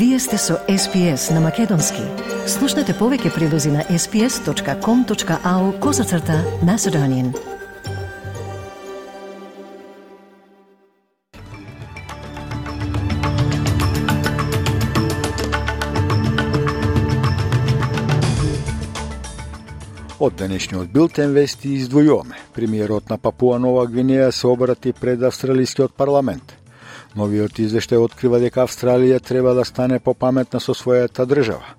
Вие сте со SPS на Македонски. Слушнете повеќе прилози на sps.com.au козацрта на Седонин. Од денешниот билтен вести издвојуваме. Премиерот на Папуа Нова Гвинеја се обрати пред австралискиот парламент. Новиот извештај открива дека Австралија треба да стане попаметна со својата држава.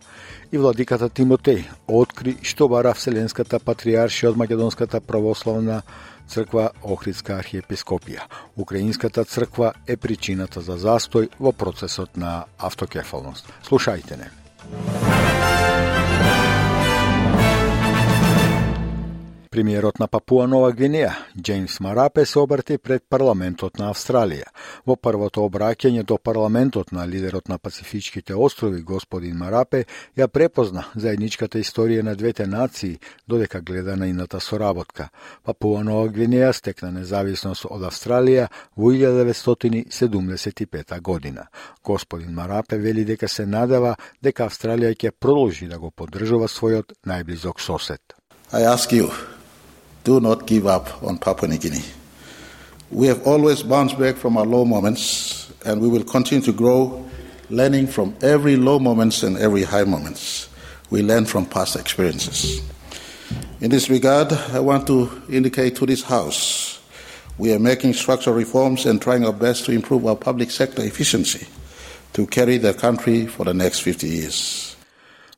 И владиката Тимотеј откри што бара Вселенската патриаршија од Македонската православна црква Охридска архиепископија. Украинската црква е причината за застој во процесот на автокефалност. Слушајте не. Премиерот на Папуа Нова Гвинеја, Джеймс Марапе, се обрати пред парламентот на Австралија. Во првото обраќање до парламентот на лидерот на Пацифичките острови, господин Марапе, ја препозна заедничката историја на двете нации, додека гледа на ината соработка. Папуа Нова Гвинеја стекна независност од Австралија во 1975 година. Господин Марапе вели дека се надева дека Австралија ќе продолжи да го поддржува својот најблизок сосед. I ask you, do not give up on Papua New Guinea. We have always bounced back from our low moments, and we will continue to grow, learning from every low moments and every high moments. We learn from past experiences. In this regard, I want to indicate to this House we are making structural reforms and trying our best to improve our public sector efficiency to carry the country for the next 50 years.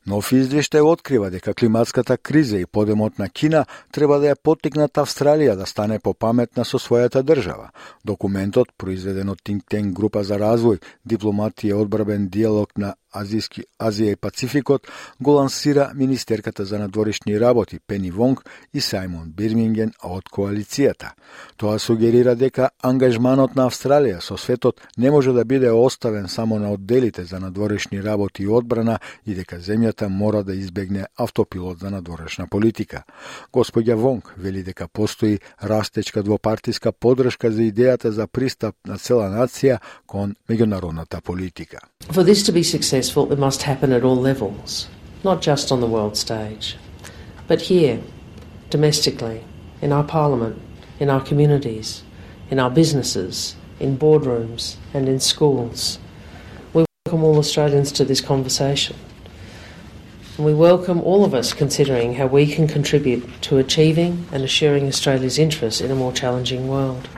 Нов извештај открива дека климатската криза и подемот на Кина треба да ја поттикнат Австралија да стане попаметна со својата држава. Документот, произведен од Think Tank група за развој, дипломатија одбрабен диалог на Азијски, Азија и Пацификот го лансира Министерката за надворешни работи Пени Вонг и Саймон Бирминген од коалицијата. Тоа сугерира дека ангажманот на Австралија со светот не може да биде оставен само на одделите за надворешни работи и одбрана и дека земјата мора да избегне автопилот за надворешна политика. Господја Вонг вели дека постои растечка двопартиска подршка за идејата за пристап на цела нација кон меѓународната политика. For this to be successful, it must happen at all levels, not just on the world stage, but here, domestically, in our parliament, in our communities, in our businesses, in boardrooms, and in schools. We welcome all Australians to this conversation. And we welcome all of us considering how we can contribute to achieving and assuring Australia's interests in a more challenging world.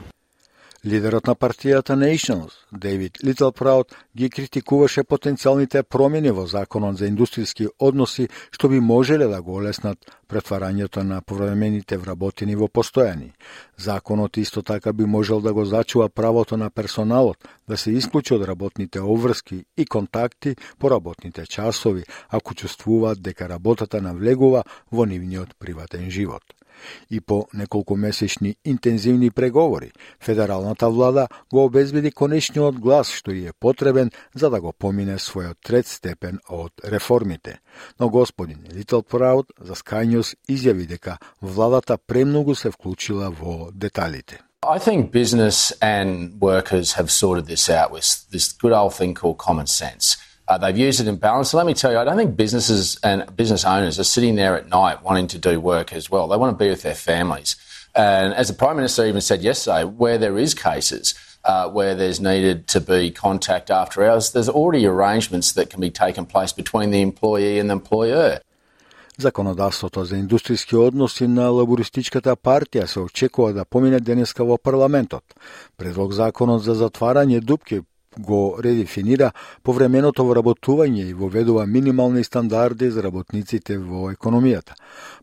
Лидерот на партијата Nationals, Дейвид Литлпраут, ги критикуваше потенцијалните промени во законот за индустријски односи што би можеле да го олеснат претварањето на повремените вработени во постојани. Законот исто така би можел да го зачува правото на персоналот да се исклучи од работните обврски и контакти по работните часови, ако чувствуваат дека работата навлегува во нивниот приватен живот и по неколку месечни интензивни преговори, федералната влада го обезбеди конечниот глас што е потребен за да го помине својот трет степен од реформите. Но господин Литл Прауд за Sky News изјави дека владата премногу се вклучила во деталите. I think business and workers have sorted this out with this good old thing called common sense. Uh, they've used it in balance. So let me tell you, I don't think businesses and business owners are sitting there at night wanting to do work as well. They want to be with their families. And as the Prime Minister even said yesterday, where there is cases uh, where there's needed to be contact after hours, there's already arrangements that can be taken place between the employee and the employer. Законодавството за индустријски односи на Лабористичката партија се очекува да помине денеска во парламентот. Предлог законот за затварање дупки го редефинира повременото вработување и воведува минимални стандарди за работниците во економијата.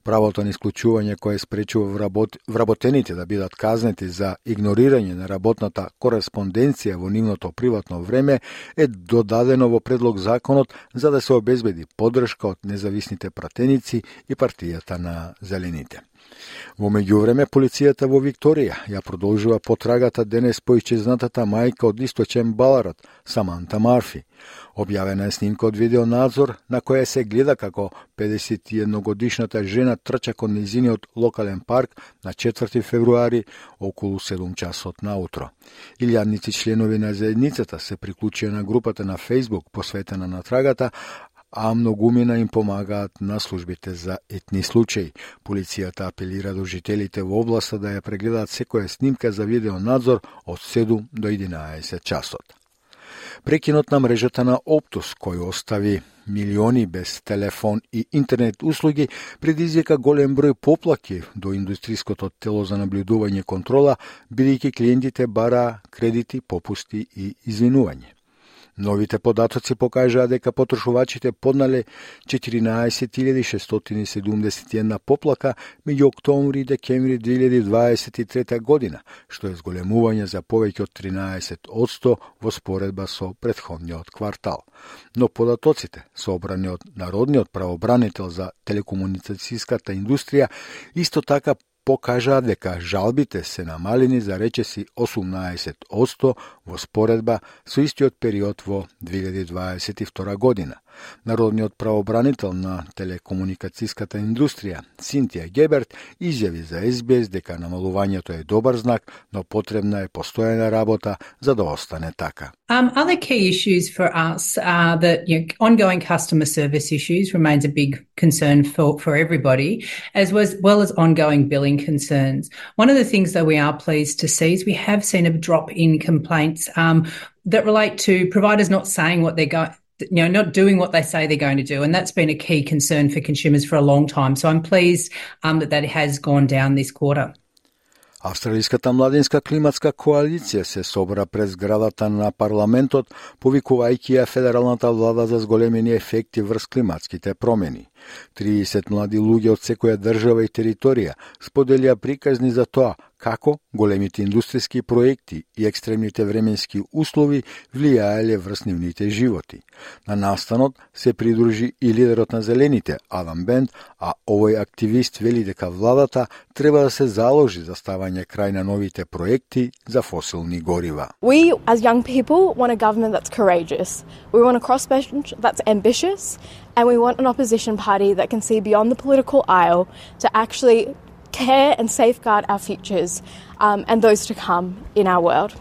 Правото на исклучување кое спречува вработ... вработените да бидат казнети за игнорирање на работната кореспонденција во нивното приватно време е додадено во предлог законот за да се обезбеди поддршка од независните пратеници и партијата на Зелените. Во меѓувреме, полицијата во Викторија ја продолжува потрагата денес по исчезнатата мајка од источен Баларот, Саманта Марфи. Објавена е снимка од видеонадзор на која се гледа како 51 годишната жена трча кон низиниот локален парк на 4 февруари околу 7 часот наутро. Илјадници членови на заедницата се приклучија на групата на Facebook посветена на трагата, а многумина им помагаат на службите за етни случаи. Полицијата апелира до жителите во областа да ја прегледаат секоја снимка за видеонадзор од 7 до 11 часот. Прекинот на мрежата на Оптус, кој остави милиони без телефон и интернет услуги, предизвика голем број поплаки до индустриското тело за наблюдување и контрола, бидејќи клиентите бара кредити, попусти и извинување. Новите податоци покажаа дека потрошувачите поднале 14.671 поплака меѓу октомври и декември 2023 година, што е зголемување за повеќе од 13% во споредба со предходниот квартал. Но податоците, собрани од Народниот правобранител за телекомуникацијската индустрија, исто така покажаа дека жалбите се намалени за речеси 18% во споредба со истиот период во 2022 година. Народниот правобранител на телекомуникацијската индустрија, Синтија Геберт, изјави за СБС дека намалувањето е добар знак, но потребна е постојана работа за да остане така. Um, other key issues for us are that you know, ongoing customer service issues remains a big concern for, for everybody, as was, well as ongoing billing concerns. One of the things that we are pleased to see is we have seen a drop in complaints um, that relate to providers not saying what they're going you know, not doing what they say they're going to do. And that's been a key concern for consumers for a long time. So I'm pleased um, that that has gone down this quarter. Австралиската младинска климатска коалиција се собра пред зградата на парламентот, повикувајќи ја федералната влада за зголемени ефекти врз климатските промени. 30 млади луѓе од секоја држава и територија споделија приказни за тоа како големите индустријски проекти и екстремните временски услови влијаеле врз нивните животи. На настанот се придружи и лидерот на Зелените, Адам Бенд, а овој активист вели дека владата треба да се заложи за ставање крај на новите проекти за фосилни горива. We as young people want a government that's courageous. We want a crossbench that's ambitious and we want an opposition party that can see beyond the political aisle to actually care and safeguard our futures um, and those to come in our world.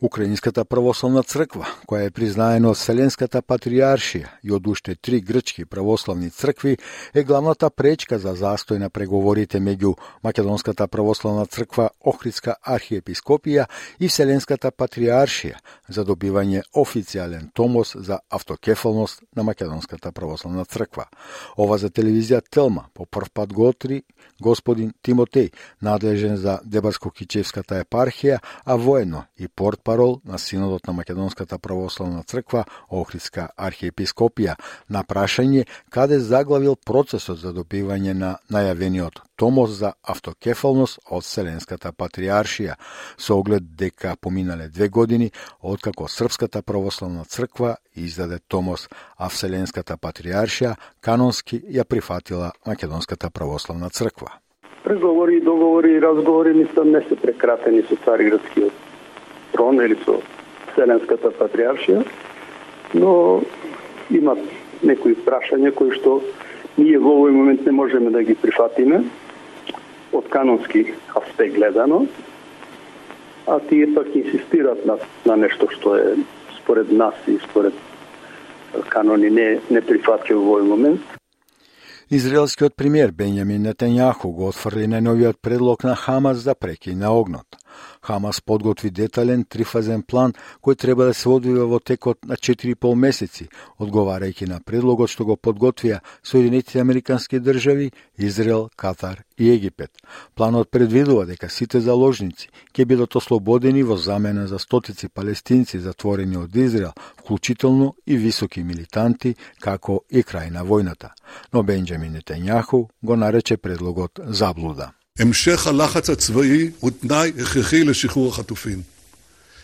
Украинската православна црква, која е признаена од Вселенската патриаршија и од уште три грчки православни цркви, е главната пречка за застој на преговорите меѓу Македонската православна црква Охридска архиепископија и Вселенската патриаршија за добивање официјален томос за автокефалност на Македонската православна црква. Ова за телевизија Телма по прв пат готри господин Тимотеј, надлежен за Дебарско-Кичевската епархија, а воено и порт парол на Синодот на Македонската православна црква Охридска архиепископија на прашање каде заглавил процесот за добивање на најавениот томос за автокефалност од Вселенската патриаршија, со оглед дека поминале две години откако Српската православна црква издаде томос, а Вселенската патриаршија канонски ја прифатила Македонската православна црква. Преговори, договори и разговори мислам не се прекратени со Цариградскиот трон или со Вселенската патриаршија, но има некои прашања кои што ние во овој момент не можеме да ги прифатиме од канонски аспект гледано, а тие пак инсистират на, на нешто што е според нас и според канони не, не прифатливо во овој момент. Израелскиот премиер Бенјамин Нетенјаху го отфрли најновиот предлог на Хамас за прекин на огнот. Хамас подготви детален трифазен план кој треба да се одвива во текот на 4,5 месеци, одговарајќи на предлогот што го подготвија Соединетите Американски држави, Израел, Катар и Египет. Планот предвидува дека сите заложници ќе бидат ослободени во замена за стотици палестинци затворени од Израел, вклучително и високи милитанти, како и крај на војната. Но Бенџамин Нетењаху го нарече предлогот заблуда. המשך הלחץ הצבאי הוא תנאי הכרחי לשחרור החטופים.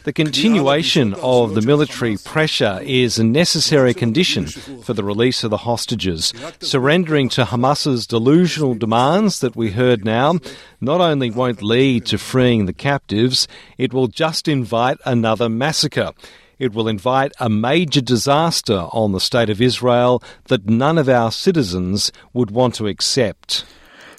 The continuation of the military pressure is a necessary condition for the release of the hostages. Surrendering to Hamas's delusional demands that we heard now not only won't lead to freeing the captives, it will just invite another massacre. It will invite a major disaster on the state of Israel that none of our citizens would want to accept.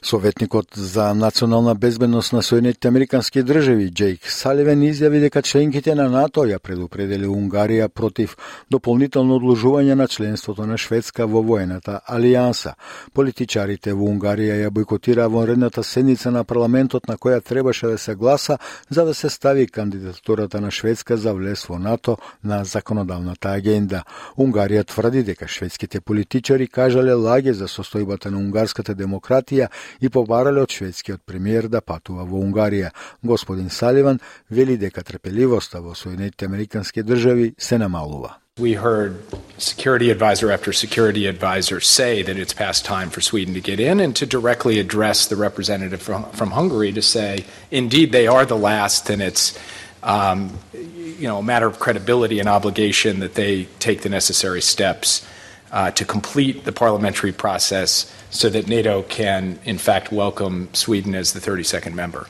Советникот за национална безбедност на Соединетите Американски држави Джейк Саливен изјави дека членките на НАТО ја предупредели Унгарија против дополнително одложување на членството на Шведска во воената алијанса. Политичарите во Унгарија ја бойкотираа вонредната седница на парламентот на која требаше да се гласа за да се стави кандидатурата на Шведска за влез во НАТО на законодавната агенда. Унгарија тврди дека шведските политичари кажале лаге за состојбата на унгарската демократија We heard security advisor after security advisor say that it's past time for Sweden to get in and to directly address the representative from, from Hungary to say, indeed, they are the last, and it's um, you know, a matter of credibility and obligation that they take the necessary steps uh, to complete the parliamentary process so that NATO can, in fact, welcome Sweden as the 32nd member.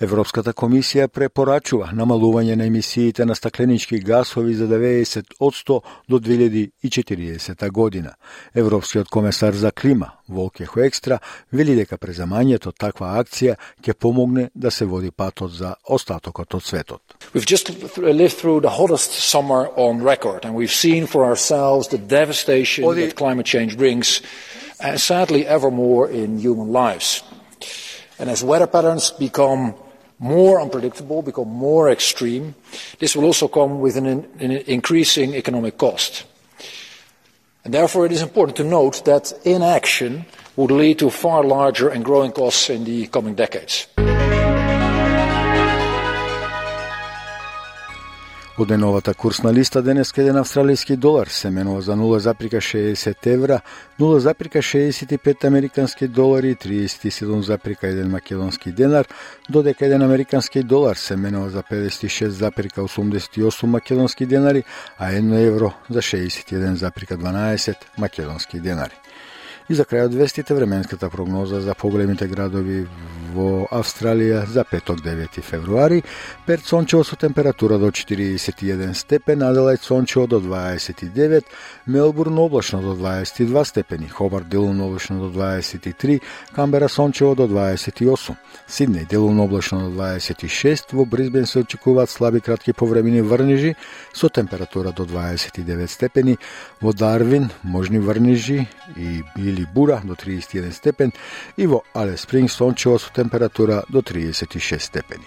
Европската комисија препорачува намалување на емисиите на стакленички гасови за 90 од 100 до 2040 година. Европскиот комесар за клима, Волке Хоекстра, вели дека преземањето таква акција ќе помогне да се води патот за остатокот од светот. We've just lived through the hottest summer on record and we've seen for ourselves the devastation that climate change brings and sadly ever more in human lives. And as weather patterns become more unpredictable, become more extreme, this will also come with an, an increasing economic cost. And therefore it is important to note that inaction would lead to far larger and growing costs in the coming decades. Оденовата деновата курсна листа денес еден австралијски долар се менува за 0,60 евра, 0,65 американски долари и 37,1 македонски денар, додека еден американски долар се менува за 56,88 македонски денари, а 1 евро за 61,12 македонски денари. И за крајот вестите временската прогноза за поголемите градови во Австралија за петок 9 февруари, Перт сончево со температура до 41 степен, Аделајд сончево до 29, Мелбурн облачно до 22 степени, Хобар делумно облачно до 23, Камбера сончево до 28, Сиднеј делумно облачно до 26, во Бризбен се очекуваат слаби кратки повремени врнежи со температура до 29 степени, во Дарвин можни врнежи и или Libura do 31 stepen i vo Ale Springs Sončevo su temperatura do 36 stepeni.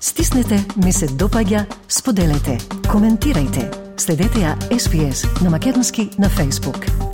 Stisnite, mi se dopađa, spodelajte, komentirajte. Sledite ja SPS na makedonski na Facebook.